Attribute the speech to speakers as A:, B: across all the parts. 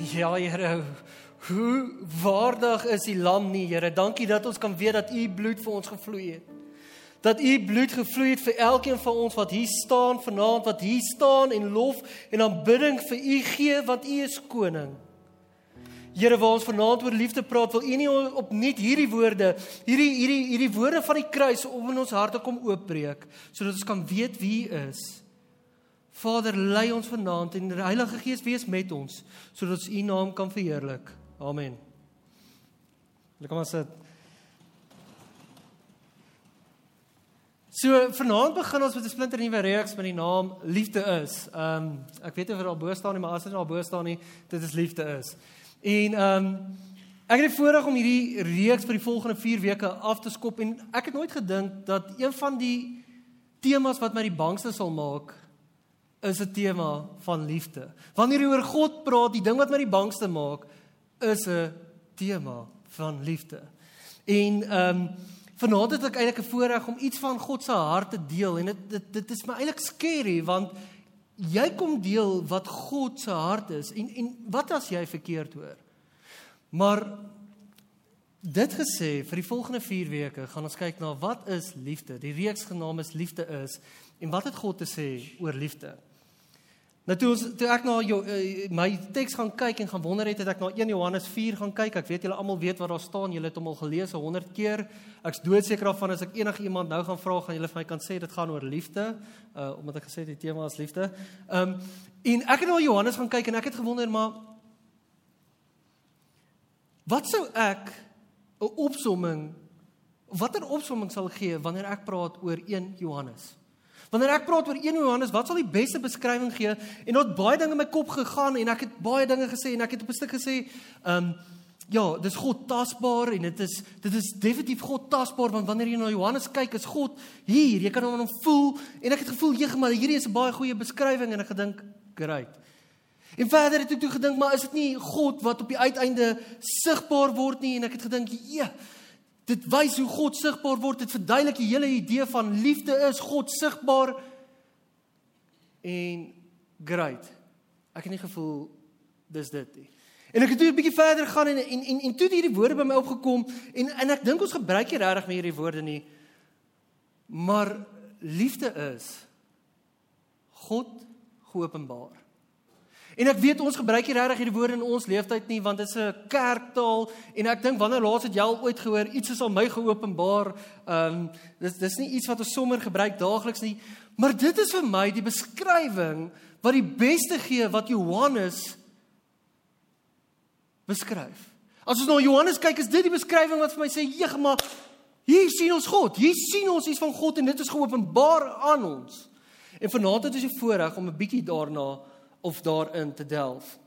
A: Ja, Here. Hoe waardig is die lam nie, Here. Dankie dat ons kan weet dat u bloed vir ons gevloei het. Dat u bloed gevloei het vir elkeen van ons wat hier staan vanaand, wat hier staan en lof en aanbidding vir u gee wat u is koning. Here, waar ons vanaand oor liefde praat, wil u nie opnuut hierdie woorde, hierdie hierdie hierdie woorde van die kruis om in ons harte kom oopbreek sodat ons kan weet wie u is. Vader, lei ons vanaand en die Heilige Gees wees met ons sodat ons U naam kan verheerlik. Amen. Lekker maar sit. So vanaand begin ons met 'n splinter nuwe reeks met die naam Liefde is. Ehm um, ek weet nie of dit al bo staan nie, maar as dit al bo staan nie, dit is liefde is. En ehm um, ek het die voorreg om hierdie reeks vir die volgende 4 weke af te skop en ek het nooit gedink dat een van die temas wat my die bangste sal maak is 'n tema van liefde. Wanneer jy oor God praat, die ding wat my die bangste maak, is 'n tema van liefde. En ehm um, vanaand het ek eintlik 'n voorreg om iets van God se hart te deel en dit dit dit is my eintlik scary want jy kom deel wat God se hart is en en wat as jy verkeerd hoor? Maar dit gesê vir die volgende 4 weke gaan ons kyk na wat is liefde? Die reeks genaamd is liefde is en wat het God te sê oor liefde? Nou toe ons toe ek na jou, uh, my teks gaan kyk en gaan wonder het, het ek na 1 Johannes 4 gaan kyk. Ek weet julle almal weet wat daar staan. Julle het hom al gelees 100 keer. Ek's doodseker daarvan as ek enige iemand nou gaan vra, gaan julle vir my kan sê dit gaan oor liefde, uh omdat ek gesê die tema is liefde. Um en ek het na Johannes gaan kyk en ek het gewonder maar wat sou ek 'n opsomming watter opsomming sal gee wanneer ek praat oor 1 Johannes? Wanneer ek praat oor 1 Johannes, wat sal die beste beskrywing gee? En daar het baie dinge in my kop gegaan en ek het baie dinge gesê en ek het op 'n stuk gesê, ehm um, ja, dis God tasbaar en dit is dit is definitief God tasbaar want wanneer jy na Johannes kyk, is God hier. Jy kan hom aan hom voel en ek het gevoel, "Jeg, maar hierdie is 'n baie goeie beskrywing" en ek gedink, "Great." En verder het ek toe gedink, maar is dit nie God wat op die uiteinde sigbaar word nie en ek het gedink, "Ja, Dit wys hoe God sigbaar word. Dit verduidelik die hele idee van liefde is God sigbaar en great. Ek het nie gevoel dis dit nie. En ek het toe 'n bietjie verder gaan en en en, en toe het hierdie woorde by my opgekom en en ek dink ons gebruik hier regtig met hierdie woorde nie. Maar liefde is God geopenbaar. En ek weet ons gebruik hier regtig hierdie woorde in ons leeftyd nie want dit is 'n kerktaal en ek dink wanneer laas het jy al ooit gehoor iets is aan my geopenbaar? Ehm um, dis dis nie iets wat ons sommer gebruik daagliks nie, maar dit is vir my die beskrywing wat die beste gee wat Johannes beskryf. As ons na Johannes kyk, is dit die beskrywing wat vir my sê, "Jeg, maar hier sien ons God. Hier sien ons iets van God en dit is geopenbaar aan ons." En vanaand het ons die voorreg om 'n bietjie daarna of daarin te delf.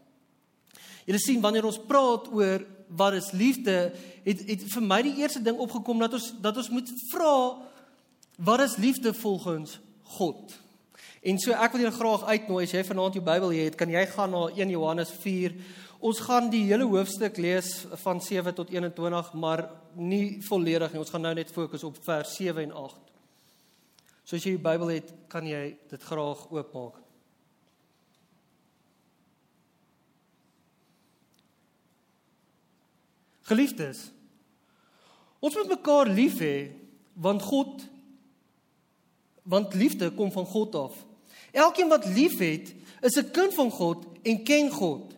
A: Julle sien wanneer ons praat oor wat is liefde, het het vir my die eerste ding opgekom dat ons dat ons moet vra wat is liefde volgens God. En so ek wil julle graag uitnooi as jy vanaand jou Bybel het, kan jy gaan na 1 Johannes 4. Ons gaan die hele hoofstuk lees van 7 tot 21, maar nie volledig nie. Ons gaan nou net fokus op vers 7 en 8. So as jy jou Bybel het, kan jy dit graag oopmaak. Geliefdes, ons moet mekaar lief hê want God want liefde kom van God af. Elkeen wat liefhet, is 'n kind van God en ken God.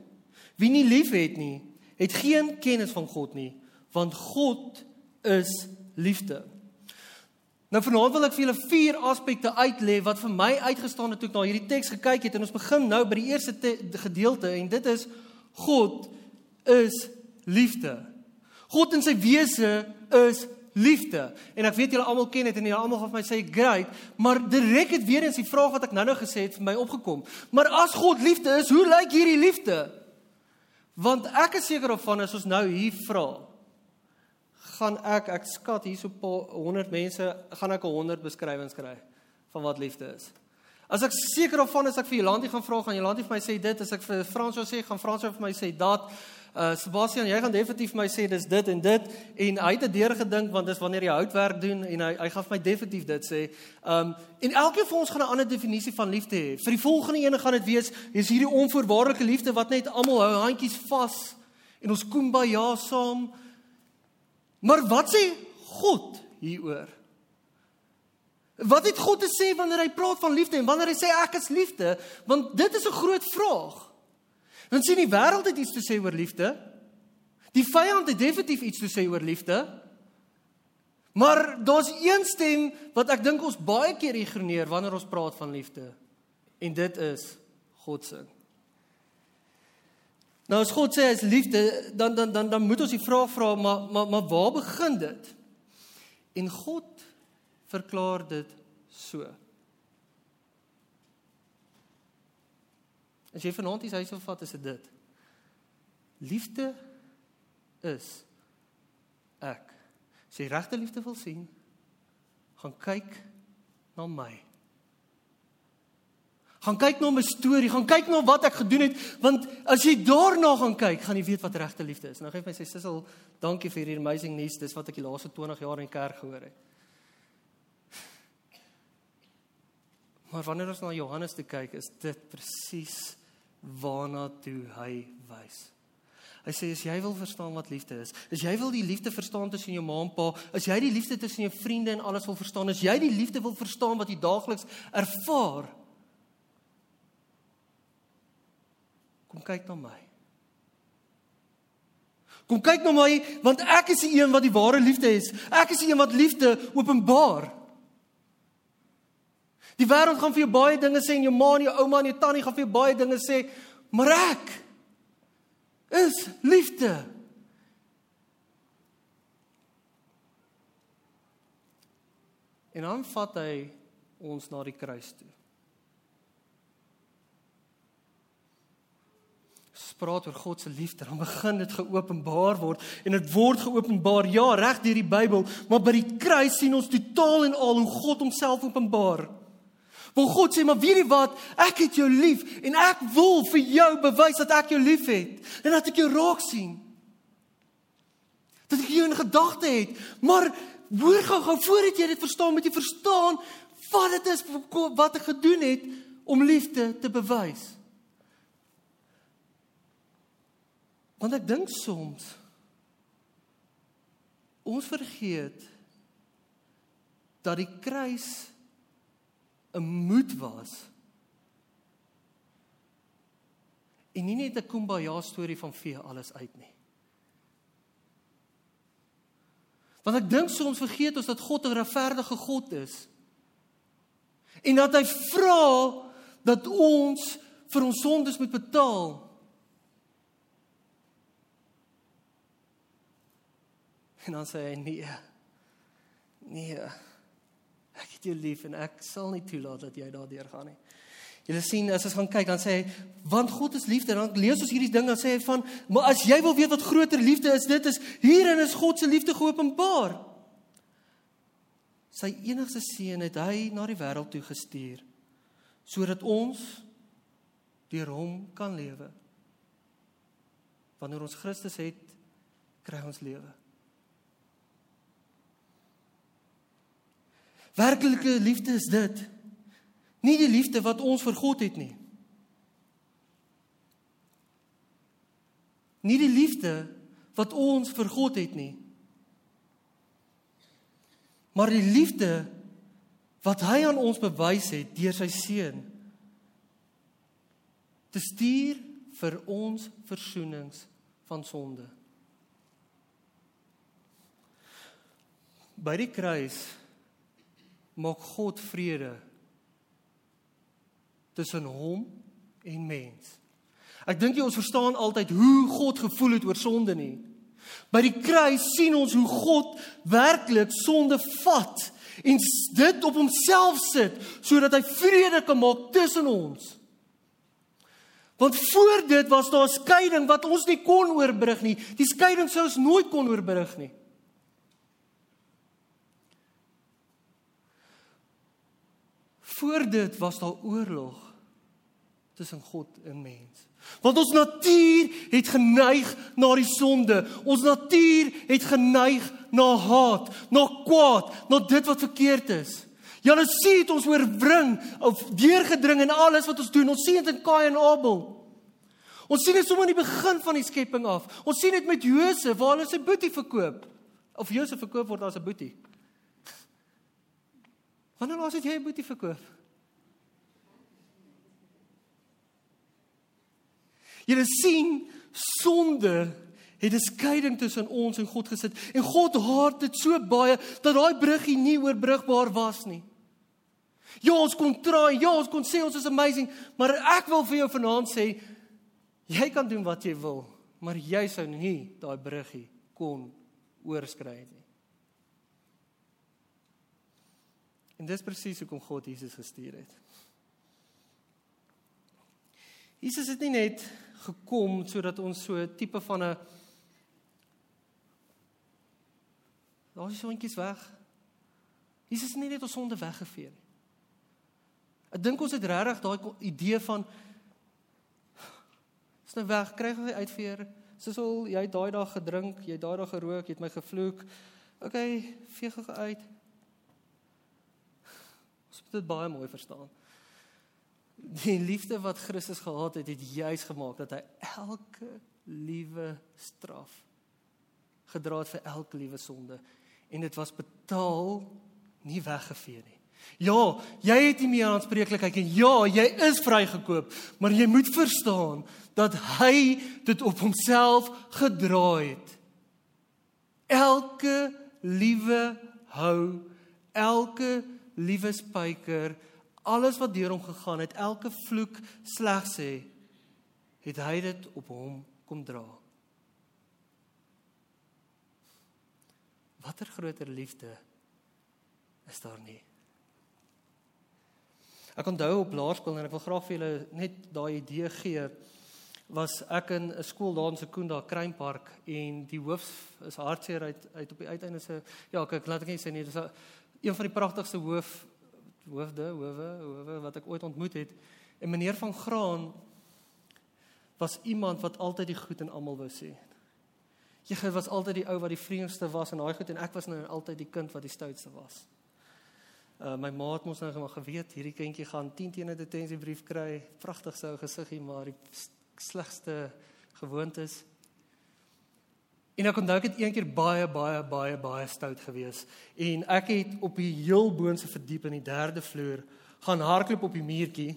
A: Wie nie liefhet nie, het geen kennis van God nie, want God is liefde. Nou vanaand wil ek vir julle vier aspekte uitlê wat vir my uitgestaan het toe ek na hierdie teks gekyk het en ons begin nou by die eerste gedeelte en dit is God is liefde. God in sy wese is liefde. En ek weet julle almal ken dit en julle almal gaan vir my sê great, maar direk het weer eens die vraag wat ek nou-nou gesê het vir my opgekom. Maar as God liefde is, hoe lyk hierdie liefde? Want ek is seker of van as ons nou hier vra, gaan ek ek skat hier so 'n paar 100 mense, gaan ek 'n 100 beskrywings kry van wat liefde is. As ek seker of van as ek vir Jolantie gaan vra, gaan Jolantie vir my sê dit, as ek vir Frans sou sê, gaan Frans vir my sê dat. Uh Sebastian, jy gaan definitief my sê dis dit en dit en hy het dit deurgedink want dis wanneer jy houtwerk doen en hy hy gaan vir my definitief dit sê. Um en elkeen van ons gaan 'n ander definisie van liefde hê. Vir die volgende ene gaan dit wees, hier's hierdie onvoorwaardelike liefde wat net almal hou handjies vas en ons kumbaya saam. Maar wat sê God hieroor? Wat het God te sê wanneer hy praat van liefde en wanneer hy sê ek is liefde? Want dit is 'n groot vraag. Dan sien die wêreld het iets te sê oor liefde. Die vyand het definitief iets te sê oor liefde. Maar daar's een stem wat ek dink ons baie keer ignoreer wanneer ons praat van liefde. En dit is God se. Nou as God sê hy is liefde, dan dan dan dan moet ons die vraag vra, maar maar maar waar begin dit? En God verklaar dit so. As jy vanaand hier huis wil vat, is dit dit. Liefde is ek. As jy regte liefde wil sien, gaan kyk na my. Gaan kyk na my storie, gaan kyk na wat ek gedoen het, want as jy daarna gaan kyk, gaan jy weet wat regte liefde is. Nou gee my sê Sissel, dankie vir hierdie amazing nuus. Dis wat ek die laaste 20 jaar in kerk gehoor het. Maar wanneer ons na Johannes toe kyk, is dit presies waarna toe hy wys. Hy sê as jy wil verstaan wat liefde is, as jy wil die liefde verstaan tussen jou ma en pa, as jy die liefde tussen jou vriende en alles wil verstaan, as jy die liefde wil verstaan wat jy daagliks ervaar, kom kyk na my. Kom kyk na my want ek is die een wat die ware liefde is. Ek is die een wat liefde openbaar. Die wêreld gaan vir jou baie dinge sê en jou ma en jou ouma en jou tannie gaan vir jou baie dinge sê, maar ek is liefde. En dan vat hy ons na die kruis toe. Spraak oor God se liefde, dan begin dit geopenbaar word en dit word geopenbaar ja reg deur die Bybel, maar by die kruis sien ons totaal en al hoe God homself openbaar. Wil God sê maar weet jy wat? Ek het jou lief en ek wil vir jou bewys dat ek jou liefhet en dat ek jou raak sien. Dat ek jou in gedagte het. Maar hoor gou-gou voordat jy dit verstaan, moet jy verstaan wat dit is wat ek gedoen het om liefde te bewys. Want ek dink soms ons vergeet dat die kruis 'n moed was. En nie net 'n kumbaya storie van vee alles uit nie. Want ek dink soms vergeet ons dat God 'n regverdige God is. En dat hy vra dat ons vir ons sondes moet betaal. En dan sê hy nee. Nee. Ek het jou lief en ek sal nie toelaat dat jy daardeur gaan nie. Jy sien as ons gaan kyk dan sê hy want God is liefde dan lees ons hierdie ding dan sê hy van maar as jy wil weet wat groter liefde is dit is hierin is God se liefde geopenbaar. Sy enigste seun het hy na die wêreld toe gestuur sodat ons deur hom kan lewe. Wanneer ons Christus het, kry ons lewe. Werklike liefde is dit. Nie die liefde wat ons vir God het nie. Nie die liefde wat ons vir God het nie. Maar die liefde wat hy aan ons bewys het deur sy seun te stuur vir ons versoenings van sonde. By die kruis maak God vrede tussen hom en mens. Ek dink jy ons verstaan altyd hoe God gevoel het oor sonde nie. By die kruis sien ons hoe God werklik sonde vat en dit op homself sit sodat hy vrede kan maak tussen ons. Want voor dit was daar 'n skeiding wat ons nie kon oorbrug nie. Die skeiding sou ons nooit kon oorbrug nie. Voor dit was daar oorlog tussen God en mens. Want ons natuur het geneig na die sonde. Ons natuur het geneig na haat, na kwaad, na dit wat verkeerd is. Jaloesie het ons oorwring of deurgedring in alles wat ons doen. Ons sien dit in Kain en Abel. Ons sien dit sommer aan die begin van die skepping af. Ons sien dit met Josef waar hulle sy boetie verkoop. Of Josef verkoop word as 'n boetie. Wanneer laas het jy 'n boetie verkoop? Jy sien sonde het 'n skeiding tussen ons en God gesit en God haat dit so baie dat daai bruggie nie oorbrugbaar was nie. Ja, ons kon traai, ja, ons kon sê ons is amazing, maar ek wil vir jou vanaand sê jy kan doen wat jy wil, maar jy sou nie daai bruggie kon oorskry nie. En dis presies hoekom God Jesus gestuur het. Jesus het nie net gekom sodat ons so 'n tipe van 'n Daar is sontjies weg. Jesus het nie net ons sonde weggevee nie. Ek dink ons het regtig daai idee van is nou weg, kry gou uitveer. Sisol, jy het daai dag gedrink, jy het daai dag gerook, jy het my gevloek. OK, vee gou uit. Dit baie mooi verstaan. Die liefde wat Christus gehad het, het juis gemaak dat hy elke liewe straf gedra het vir elke liewe sonde en dit was betaal nie weggevee nie. Ja, jy het nie meer aanspreeklikheid en ja, jy is vrygekoop, maar jy moet verstaan dat hy dit op homself gedra het. Elke liewe hou, elke liewe spyker, alles wat deur hom gegaan het, elke vloek sleg sê, het hy dit op hom kom dra. Watter groter liefde is daar nie? Ek onthou op laerskool en ek wil graag vir julle net daai idee gee was ek in 'n skool daar in Sekunda Kruinpark en die hoof is hartseer uit uit op die uiteinde se ja kyk laat ek net sê nee dis een van die pragtigste hoof hoofde howe howe wat ek ooit ontmoet het en meneer van Graan was iemand wat altyd die goed in almal wou sê. Jy was altyd die ou wat die vreemdste was en daai goed en ek was nou altyd die kind wat die stoutste was. Uh my ma het mos nou maar geweet hierdie kindjie gaan 10 teen 'n detensiebrief kry. Pragtig sou gesiggie maar die slegste gewoontes. En ek onthou ek het eendag baie baie baie baie stout gewees en ek het op die heel boonste verdiep in die derde vloer gaan hardloop op die muurtjie.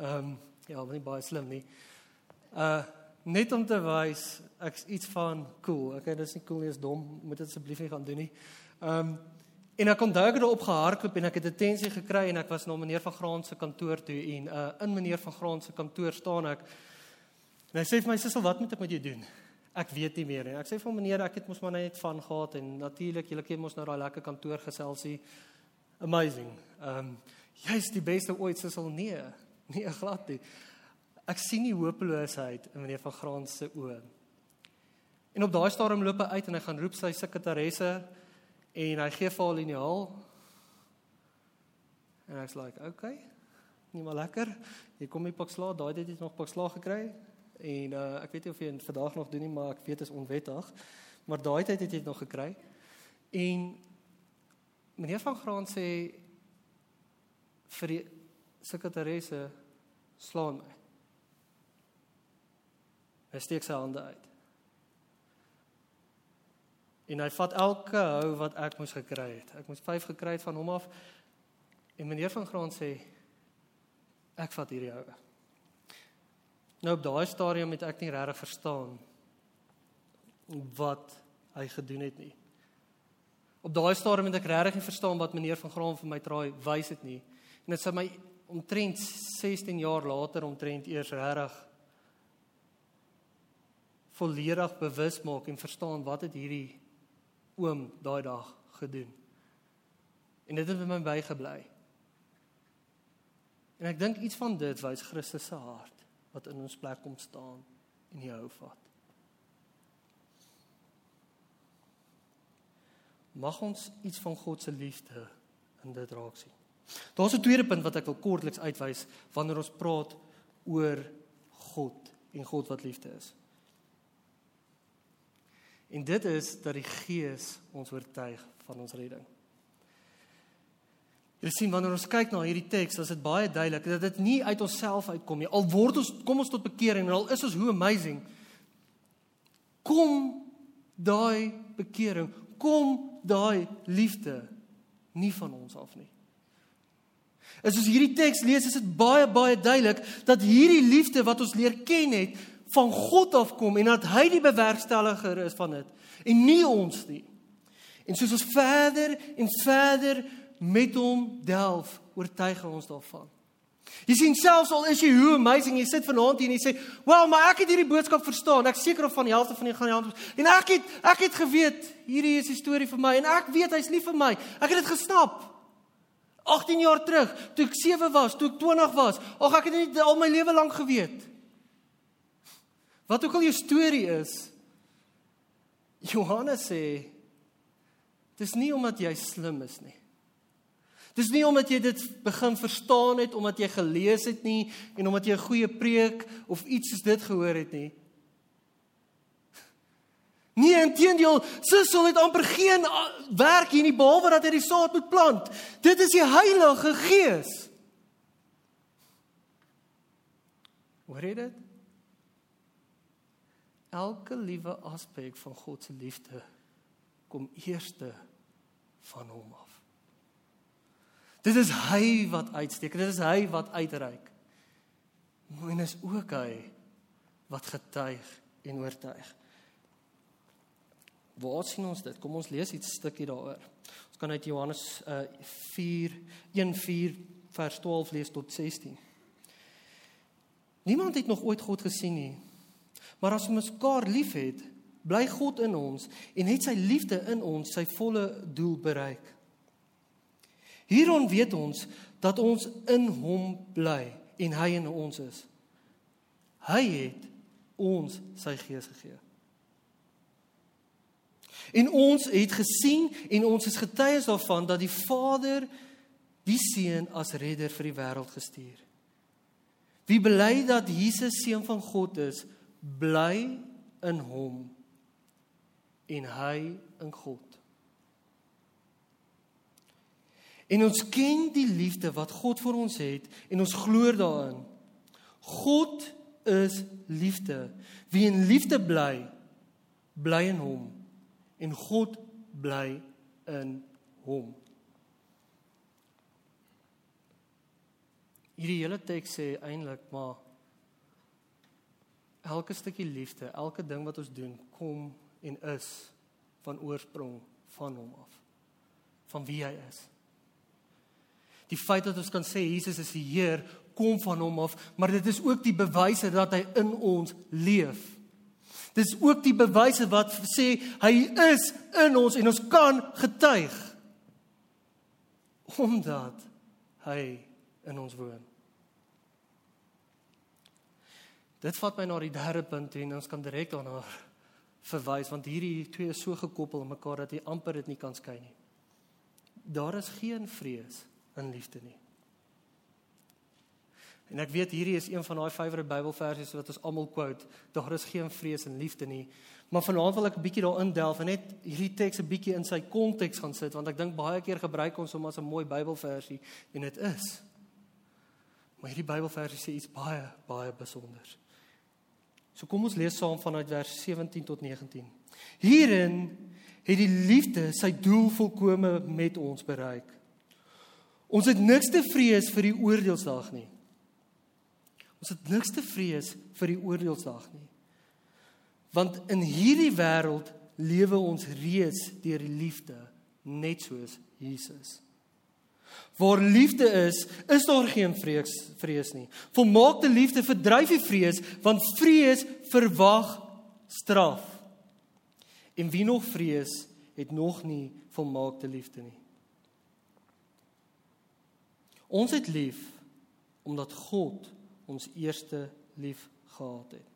A: Ehm um, ja, was nie baie slim nie. Uh net om te wys ek's iets van cool. Okay, dis nie cool nie, is dom. Moet dit asseblief nie gaan doen nie. Ehm um, en ek onthou ek het op gehardloop en ek het attensie gekry en ek was na meneer van Graan se kantoor toe en uh in meneer van Graan se kantoor staan ek. En hy sê vir my sussie, "Wat moet ek met jou doen?" Ek weet nie meer nie. Ek sê vir meneer, ek het mos maar net van gehad en natuurlik julle ken mos nou daai lekker kantoor geselsie. Amazing. Ehm um, jy's die beste ooit se sal nee. Nee, glad nie. Ek sien nie hopeloosheid in meneer van Graan se oë. En op daai stadium loop hy uit en hy gaan roep sy sekretaresse en hy gee vir haar liniaal. En ek's like, "Okay. Nie maar lekker. Jy kom nie pak slaag, daai het jy nog pak slaag gekry." En uh ek weet nie of jy vandag nog doen nie, maar ek weet dit is onwettig. Maar daai tyd het jy dit nog gekry. En meneer van Graan sê vir die sekretaresse slaan my. Hy steek sy hande uit. En hy vat elke hou wat ek moes gekry het. Ek moes 5 gekry het van hom af. En meneer van Graan sê ek vat hierdie houe. Nou op daai stadium het ek nie regtig verstaan wat hy gedoen het nie. Op daai stadium het ek regtig nie verstaan wat meneer van Graan vir my traai wys het nie. En dit sê my omtrent 16 jaar later omtrent eers regtig volledig bewus maak en verstaan wat het hierdie oom daai dag gedoen. En dit het met my bygebly. En ek dink iets van dit wys Christus se hart wat in ons plek kom staan en jou hou vat. Mag ons iets van God se liefde in dit raak sien. Daar's 'n tweede punt wat ek wil kortliks uitwys wanneer ons praat oor God en God wat liefde is. En dit is dat die Gees ons oortuig van ons redding. Jy sien wanneer ons kyk na hierdie teks, is dit baie duidelik dat dit nie uit onsself uitkom nie. Al word ons kom ons tot bekering en al is ons hoe amazing. Kom daai bekering, kom daai liefde nie van ons af nie. As ons hierdie teks lees, is dit baie baie duidelik dat hierdie liefde wat ons leer ken het, van God afkom en dat hy die bewerkstelliger is van dit en nie ons nie. En soos ons verder en verder met hom delf, oortuig ons daarvan. Jy sien selfs al is jy hoe amazing jy sit vanaand hier en jy sê, "Wel, maar ek het hierdie boodskap verstaan. Ek seker of van die helfte van die gaan help." En ek het ek het geweet hierdie is die storie vir my en ek weet hy's lief vir my. Ek het dit gesnap. 18 jaar terug, toe ek 7 was, toe ek 20 was. Ag, ek het dit al my lewe lank geweet. Wat ook al jou storie is, Johannes sê dis nie omdat jy slim is nie. Dis nie omdat jy dit begin verstaan het omdat jy gelees het nie en omdat jy 'n goeie preek of iets soos dit gehoor het nie. Nee, inteendeel, Sissel het amper geen werk hier nie behalwe dat hy die saad moet plant. Dit is die Heilige Gees. Hoor jy dit? elke liewe aspek van God se liefde kom eerste van hom af. Dit is hy wat uitsteek, dit is hy wat uitreik. En is ook hy wat getuig en oortuig. Waar sien ons dit? Kom ons lees iets stukkie daaroor. Ons kan uit Johannes uh, 4 1:4 vers 12 lees tot 16. Niemand het nog ooit God gesien nie. Maar as ons mekaar liefhet, bly God in ons en het sy liefde in ons sy volle doel bereik. Hieron weet ons dat ons in hom bly en hy in ons is. Hy het ons sy gees gegee. En ons het gesien en ons is getuies daarvan dat die Vader die Seun as redder vir die wêreld gestuur. Wie bely dat Jesus seun van God is, bly in hom en hy in God. En ons ken die liefde wat God vir ons het en ons glo daarin. God is liefde. Wie in liefde bly, bly in hom en God bly in hom. Hierdie hele teks sê eintlik maar elke stukkie liefde, elke ding wat ons doen, kom en is van oorsprong van hom af. Van wie hy is. Die feit dat ons kan sê Jesus is die Heer, kom van hom af, maar dit is ook die bewyse dat hy in ons leef. Dis ook die bewyse wat sê hy is in ons en ons kan getuig omdat hy in ons woon. Dit vat my na die derde punt en ons kan direk daarna verwys want hierdie twee is so gekoppel aan mekaar dat jy amper dit nie kan skei nie. Daar is geen vrees in liefde nie. En ek weet hierdie is een van daai favourite Bybelversies wat ons almal quote. Daar is geen vrees in liefde nie. Maar vanaand wil ek 'n bietjie daarin delf en net hierdie teks 'n bietjie in sy konteks gaan sit want ek dink baie keer gebruik ons hom as 'n mooi Bybelversie en dit is. Maar hierdie Bybelversie sê iets baie baie spesiaals. So kom ons lees saam vanuit vers 17 tot 19. Hierin het die liefde sy doel volkome met ons bereik. Ons het niks te vrees vir die oordeelsdag nie. Ons het niks te vrees vir die oordeelsdag nie. Want in hierdie wêreld lewe ons reeds deur die liefde, net soos Jesus. Waar liefde is, is daar geen vrees vrees nie. Volmaakte liefde verdryf die vrees, want vrees verwag straf. En wie nog vrees, het nog nie volmaakte liefde nie. Ons het lief omdat God ons eerste lief gehad het.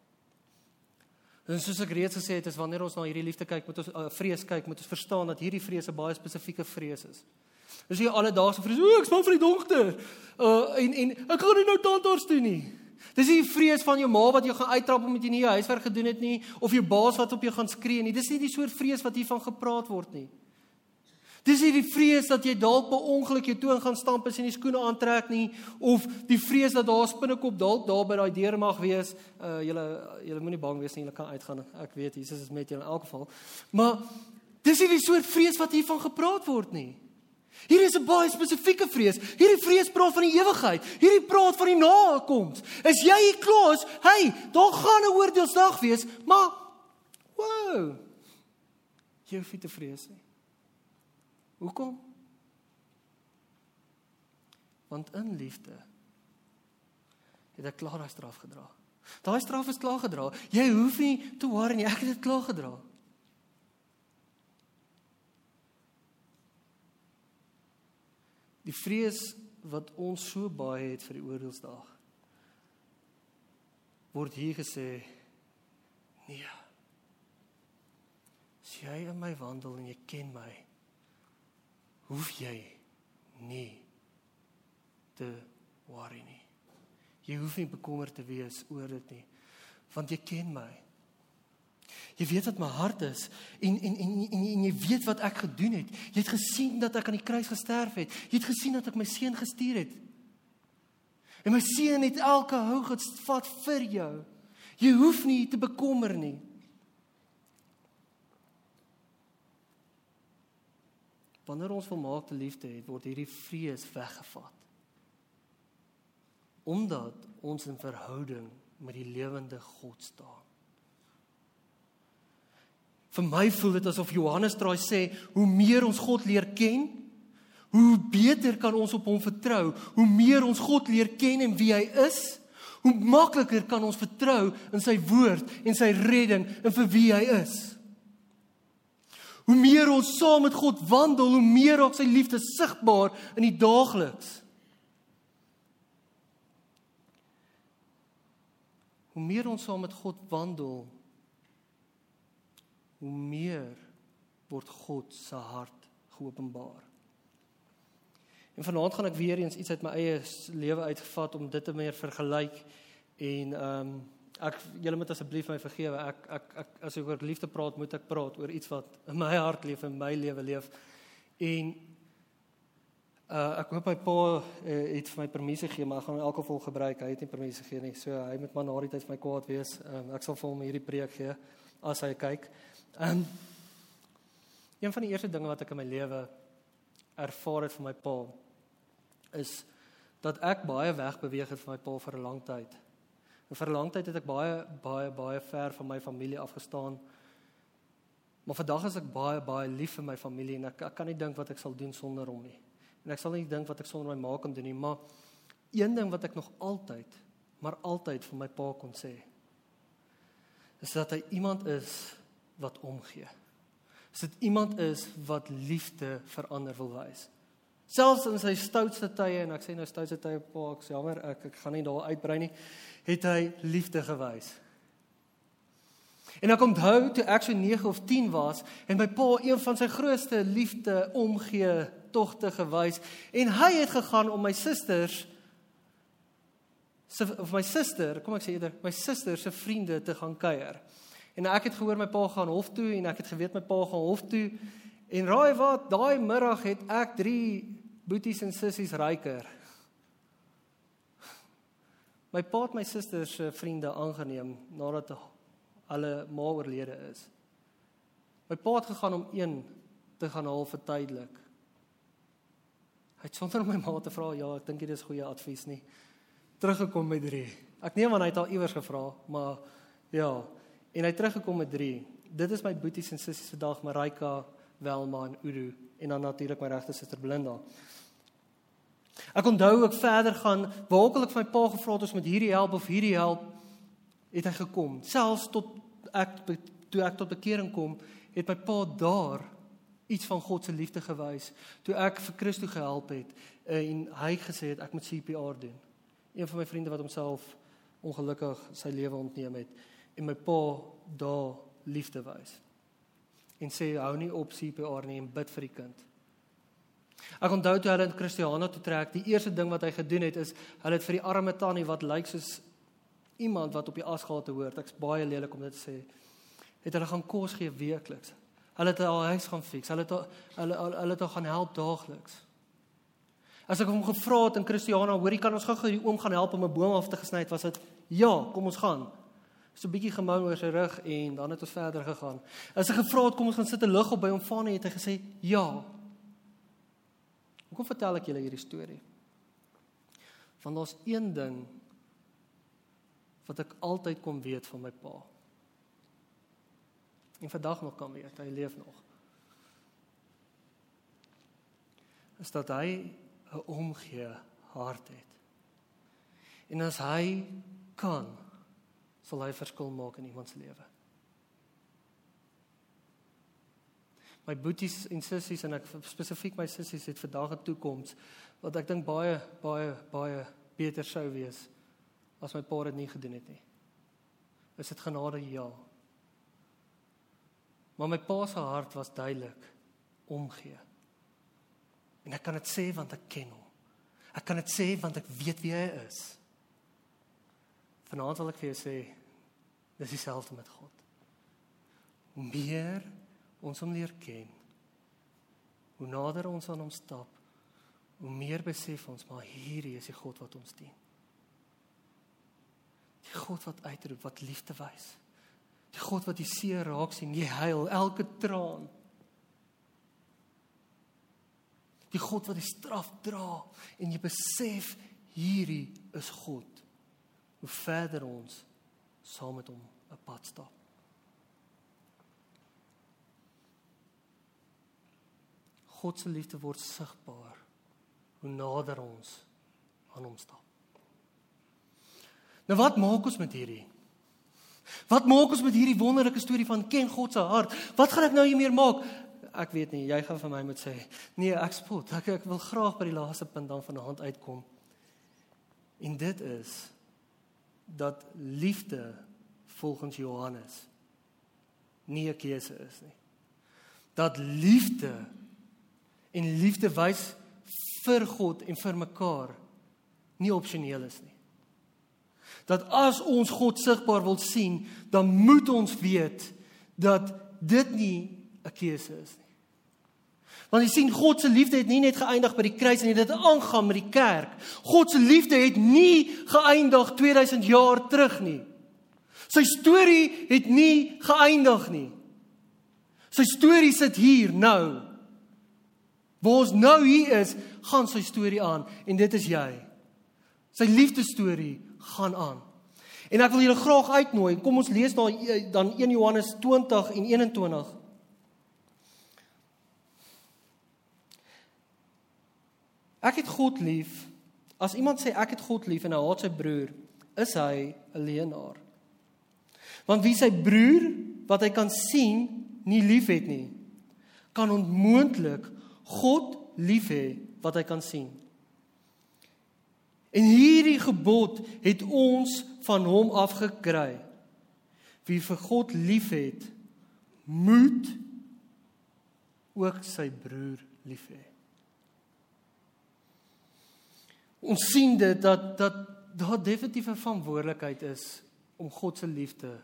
A: En soos ek reeds gesê het, is wanneer ons na hierdie liefde kyk, moet ons uh, vrees kyk, moet ons verstaan dat hierdie vrees 'n baie spesifieke vrees is. Dis nie alledaagse vrees. O, ek span vir die donker. Uh en en ek gaan nie nou tandarts toe nie. Dis nie die vrees van jou ma wat jou gaan uittrap omdat jy nie jou huiswerk gedoen het nie of jou baas wat op jou gaan skree nie. Dis nie die soort vrees wat hiervan gepraat word nie. Dis nie die vrees dat jy dalk per ongeluk jou toon gaan stamp as jy nie skoene aantrek nie of die vrees dat daar 'n spinnekop dalk daar by daai deur mag wees. Uh julle julle moenie bang wees nie, julle kan uitgaan. Ek weet Jesus is met julle in elk geval. Maar dis nie die soort vrees wat hiervan gepraat word nie. Hier is 'n baie spesifieke vrees. Hierdie vrees praat van die ewigheid. Hierdie praat van die nakoms. Is jy hier klaar? Hey, daar gaan 'n oordeelsdag wees, maar wow. Jy hoef nie te vrees nie. Hoekom? Want in liefde het ek klaar daai straf gedra. Daai straf is klaar gedra. Jy hoef nie te worry nie, ek het dit klaar gedra. Die vrees wat ons so baie het vir die oordeelsdag word hier gesê nee. As jy in my wandel en jy ken my, hoef jy nie te worry nie. Jy hoef nie bekommerd te wees oor dit nie, want jy ken my. Jy weet wat my hart is en en en en, en jy weet wat ek gedoen het. Jy het gesien dat ek aan die kruis gesterf het. Jy het gesien dat ek my seun gestuur het. En my seun het elke hou gevat vir jou. Jy hoef nie te bekommer nie. Wanneer ons volmaakte liefde het, word hierdie vrees weggevat. Omdat ons in verhouding met die lewende God staan. Vir my voel dit asof Johannes draai sê, hoe meer ons God leer ken, hoe beter kan ons op hom vertrou. Hoe meer ons God leer ken en wie hy is, hoe makliker kan ons vertrou in sy woord en sy redding en vir wie hy is. Hoe meer ons saam met God wandel, hoe meer raak sy liefde sigbaar in die daagliks. Hoe meer ons saam met God wandel, hoe meer word God se hart geopenbaar. En vanaand gaan ek weer eens iets uit my eie lewe uitvat om dit te meer vergelyk en ehm um, ek julle moet asseblief my vergewe. Ek ek ek as ek oor liefde praat, moet ek praat oor iets wat in my hart leef en my lewe leef. En uh ek hoop my pa uh, het vir my permissie gegee, maar ek gaan alkohol gebruik. Hy het nie permissie gegee nie. So hy moet maar na die tyd vir my kwaad wees. Um, ek sal vir hom hierdie preek gee as hy kyk. Um, een van die eerste dinge wat ek in my lewe ervaar het van my pa is dat ek baie wegbeweeg het van my pa vir 'n lang tyd. En vir 'n lang tyd het ek baie baie baie ver van my familie afgestaan. Maar vandag is ek baie baie lief vir my familie en ek ek kan nie dink wat ek sal doen sonder hom nie. En ek sal nie dink wat ek sonder my ma kan doen nie, maar een ding wat ek nog altyd, maar altyd vir my pa kon sê, is dat hy iemand is wat omgee. Is dit iemand is wat liefde vir ander wil wys. Selfs in sy stoutste tye en ek sê nou stoutste tye pa, ek sê jammer, ek ek gaan nie daar uitbrei nie, het hy liefde gewys. En ek onthou toe ek so 9 of 10 was en my pa een van sy grootste liefde omgee togte gewys en hy het gegaan om my susters se of my suster, kom ek sê eerder, my suster se vriende te gaan kuier. En ek het gehoor my pa gaan hof toe en ek het geweet my pa gaan hof toe en raai wat, daai middag het ek 3 boeties en sissies ryker. My pa het my suster se vriende aangeneem nadat hulle ma oorlede is. My pa het gegaan om een te gaan haal vir tydelik. Hy het sonder my ma te vra, ja, ek dink dit is goeie advies nie. Teruggekom met 3. Ek neem aan hy het al iewers gevra, maar ja, en hy teruggekom met 3. Dit is my boeties en sissies vandag, Marika, Welma en Udu en dan natuurlik my regte suster Belinda. Ek onthou ook verder gaan, waar ook al ek vir my pa gevra het om met hierdie help of hierdie help, het hy gekom. Selfs tot ek toe ek tot bekering kom, het my pa daar iets van God se liefde gewys toe ek vir Christo gehelp het en hy gesê het ek moet CPR doen. Een van my vriende wat homself ongelukkig sy lewe ontneem het en my pa daar liefde wys. En sê hou nie op CPR nie en bid vir die kind. Ek onthou toe hulle in Christiana toe trek, die eerste ding wat hy gedoen het is hulle het vir die arme tannie wat lyk soos iemand wat op die asgate hoort. Ek's baie lelik om dit te sê. Het hulle gaan kos gee weekliks. Hulle het al huis gaan fix. Hulle het hulle hulle, hulle het al gaan help daagliks. As ek hom gevra het in Christiana, hoorie kan ons gou-gou die oom gaan help om 'n boom af te gesny het, was dit ja, kom ons gaan. So 'n bietjie gemou oor sy rug en dan het ons verder gegaan. As ek gevra het kom ons gaan sit 'n lig op by hom Fanie het hy gesê ja. Hoekom vertel ek julle hierdie storie? Want daar's een ding wat ek altyd kom weet van my pa. En vandag nog kan weet, hy leef nog. Is dat hy 'n omgee hart het. En as hy kan, sal hy verskil maak in iemand se lewe. My boeties en sissies en ek spesifiek my sissies het vandag 'n toekoms wat ek dink baie baie baie beter sou wees as my pa dit nie gedoen het nie. Is dit genade ja. Maar my pa se hart was duidelik omgee. En ek kan dit sê want ek ken hom. Ek kan dit sê want ek weet wie hy is. Vanaand wil ek vir jou sê dis dieselfde met God. Hoe meer ons hom leer ken, hoe nader ons aan hom stap, hoe meer besef ons maar hierdie is die God wat ons dien. Die God wat uitroep, wat liefde wys. Die God wat die seer raak sien, jy huil elke traan. Die God wat die straf dra en jy besef hierdie is God. Hoe verder ons saam met hom 'n pad stap. God se liefde word sigbaar hoe nader ons aan hom stap. Nou wat maak ons met hierdie? Wat maak ons met hierdie wonderlike storie van ken God se hart? Wat gaan ek nou hiermee maak? Ek weet nie, jy gaan vir my moet sê. Nee, ek spot. Ek ek wil graag by die laaste punt dan vanaand uitkom. En dit is dat liefde volgens Johannes nie 'n keuse is nie. Dat liefde en liefde wys vir God en vir mekaar nie opsioneel is nie dat as ons God sigbaar wil sien, dan moet ons weet dat dit nie 'n keuse is nie. Want jy sien God se liefde het nie net geëindig by die kruis en dit het aangaan met die kerk. God se liefde het nie geëindig 2000 jaar terug nie. Sy storie het nie geëindig nie. Sy storie sit hier nou. Waar ons nou hier is, gaan sy storie aan en dit is jy. Sy liefdesstorie gaan aan. En ek wil julle graag uitnooi. Kom ons lees dan dan 1 Johannes 20 en 21. Ek het God lief. As iemand sê ek het God lief en hy haat sy broer, is hy 'n leienaar. Want wie sy broer wat hy kan sien nie liefhet nie, kan onmoontlik God lief hê wat hy kan sien. En hierdie gebod het ons van hom afgekry. Wie vir God liefhet, moet ook sy broer lief hê. Ons sien dit dat dat daar definitief 'n verantwoordelikheid is om God se liefde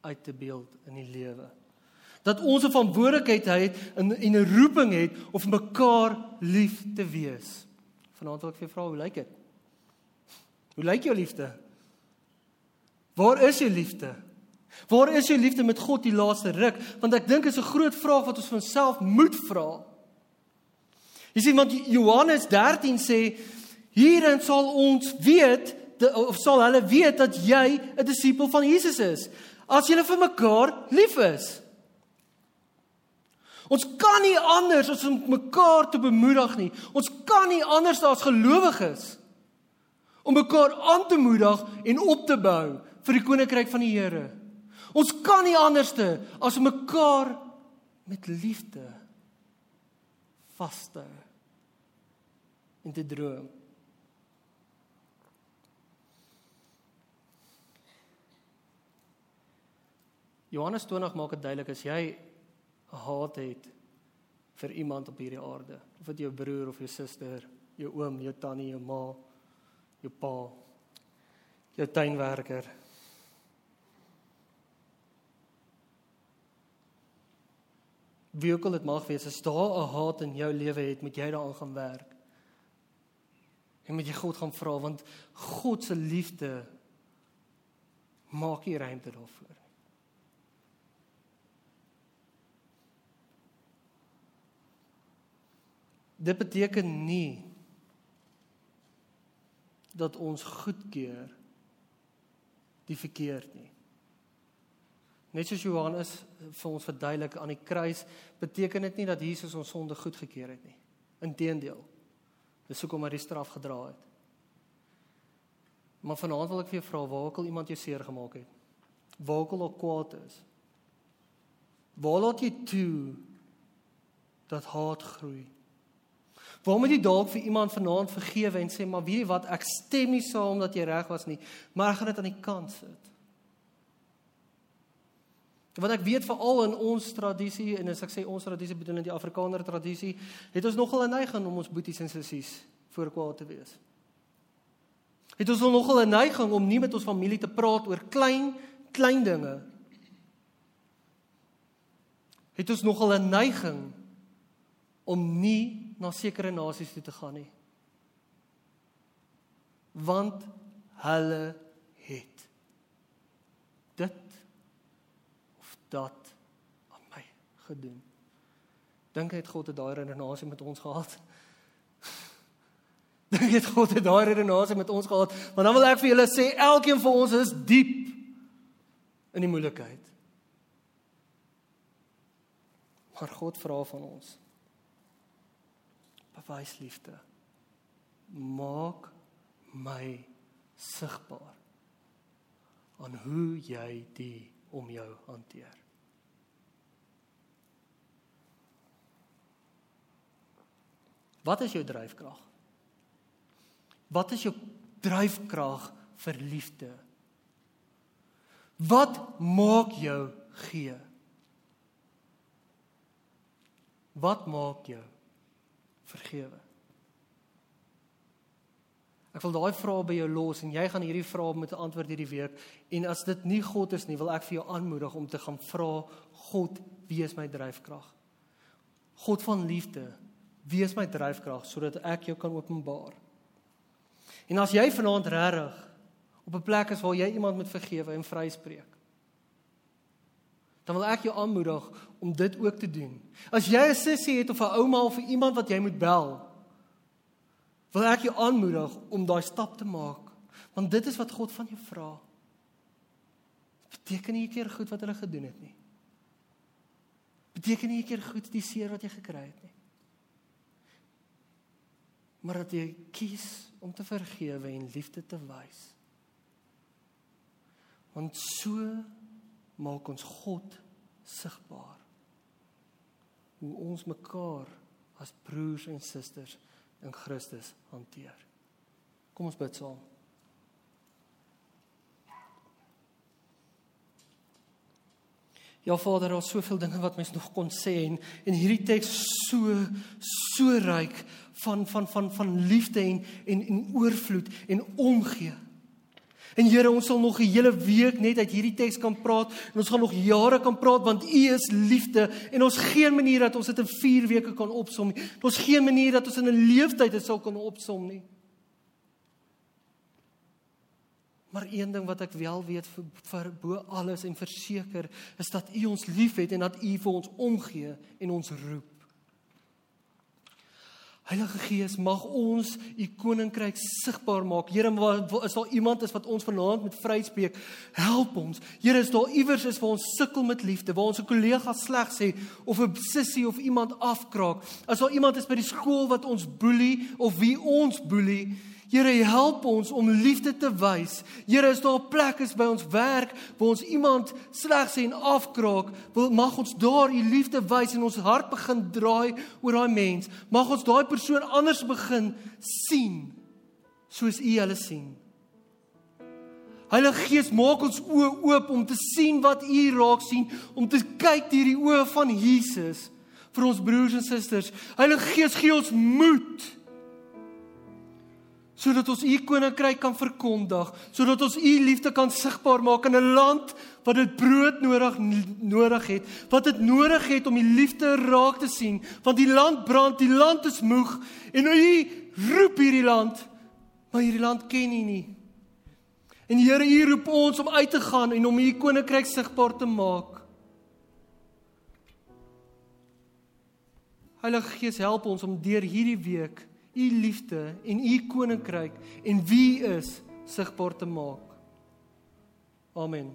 A: uit te beeld in die lewe. Dat ons 'n verantwoordelikheid het en 'n roeping het om mekaar lief te wees. Vanaand wil ek vir jou vra, hoe lyk dit? Hoe lyk jou liefde? Waar is jou liefde? Waar is jou liefde met God die laaste ruk? Want ek dink dit is 'n groot vraag wat ons van self moet vra. Jy sien want Johannes 13 sê hierin sal ons weet of sal hulle weet dat jy 'n disipel van Jesus is as jy vir mekaar lief is. Ons kan nie anders as om mekaar te bemoedig nie. Ons kan nie anders as gelowiges om mekaar aan te moedig en op te bou vir die koninkryk van die Here. Ons kan nie anderste as om mekaar met liefde vaste in te droom. Johannes 20 maak dit duidelik as jy haat het vir iemand op hierdie aarde, of dit jou broer of jou suster, jou oom, jou tannie, jou ma, jou pa, jou tuinwerker. Wie ook al dit mag wees, as daar 'n haat in jou lewe het, moet jy daaraan gaan werk. En moet jy God gaan vra want God se liefde maak nie ruimte daarvoor nie. Dit beteken nie dat ons goedkeur die verkeerd nie. Net soos Johannes vir ons verduidelik aan die kruis, beteken dit nie dat Jesus ons sonde goedgekeur het nie. Inteendeel. Dis hoekom hy die straf gedra het. Maar vanaand wil ek vir jou vra, waar ook al iemand jou seer gemaak het, waar ook al ook kwaad is, waar laat jy toe dat haat groei? Waar moet jy dalk vir iemand vanaand vergewe en sê, maar weet jy wat, ek stem nie saam dat jy reg was nie, maar ek gaan dit aan die kant sit. Want ek weet veral in ons tradisie en as ek sê ons tradisie bedoel in die Afrikaner tradisie, het ons nogal 'n neiging om ons boeties en sissies voor kwaad te wees. Het ons nogal 'n neiging om nie met ons familie te praat oor klein klein dinge. Het ons nogal 'n neiging om nie na sekere nasies toe te gaan nie. Want hulle het dit dat aan my gedoen. Dink het God het daai redenasie met ons gehad? Dink het God het daai redenasie met ons gehad? Want dan wil ek vir julle sê elkeen van ons is diep in die moeilikheid. Maar God vra van ons bewys liefde. Maak my sigbaar aan hoe jy die om jou hanteer. Wat is jou dryfkrag? Wat is jou dryfkrag vir liefde? Wat maak jou gee? Wat maak jou vergewe? Ek wil daai vrae by jou los en jy gaan hierdie vrae moet antwoord hierdie week. En as dit nie God is nie, wil ek vir jou aanmoedig om te gaan vra God, wie is my dryfkrag? God van liefde, wie is my dryfkrag sodat ek jou kan openbaar? En as jy vanaand regtig op 'n plek is waar jy iemand moet vergewe en vryspreek, dan wil ek jou aanmoedig om dit ook te doen. As jy 'n sussie het of 'n ouma of iemand wat jy moet bel, wil ek jou aanmoedig om daai stap te maak want dit is wat God van jou vra. Beteken nie keer goed wat hulle gedoen het nie. Beteken nie keer goed die seer wat jy gekry het nie. Maar dat jy kies om te vergewe en liefde te wys. Want so maak ons God sigbaar. Hoe ons mekaar as broers en susters in Christus hanteer. Kom ons bid saam. Ja Vader, daar's soveel dinge wat mens nog kon sê en en hierdie teks so so ryk van van van van liefde en en en oorvloed en omgee. En Here, ons sal nog 'n hele week net uit hierdie teks kan praat en ons gaan nog jare kan praat want U is liefde en ons geen manier dat ons dit in 4 weke kan opsom nie. Ons geen manier dat ons in 'n leeftyd dit sou kan opsom nie. Maar een ding wat ek wel weet vir, vir bo alles en verseker is dat U ons liefhet en dat U vir ons omgee en ons roep. Heilige Gees, mag ons u koninkryk sigbaar maak. Here, is daar iemand is wat ons vanaand met vryspreek? Help ons. Here, is daar iewers is waar ons sukkel met liefde, waar ons 'n kollega sleg sê of 'n sussie of iemand afkraak? As daar iemand is by die skool wat ons boelie of wie ons boelie, Here help ons om liefde te wys. Here is daar 'n plek is by ons werk waar ons iemand sleg sien afkraak, wil mag ons daar u liefde wys en ons hart begin draai oor daai mens. Mag ons daai persoon anders begin sien soos u hulle sien. Heilige Gees, maak ons oë oop om te sien wat u raak sien, om te kyk deur die oë van Jesus vir ons broers en susters. Heilige Gees, gee ons moed sodat ons u koninkryk kan verkondig, sodat ons u liefde kan sigbaar maak in 'n land wat dit brood nodig nodig het, wat dit nodig het om die liefde raak te sien, want die land brand, die land is moeg en u roep hierdie land, maar hierdie land ken u nie. En Here, u roep ons om uit te gaan en om u koninkryk sigbaar te maak. Heilige Gees, help ons om deur hierdie week u liefde en u koninkryk en wie is sigbaar te maak. Amen.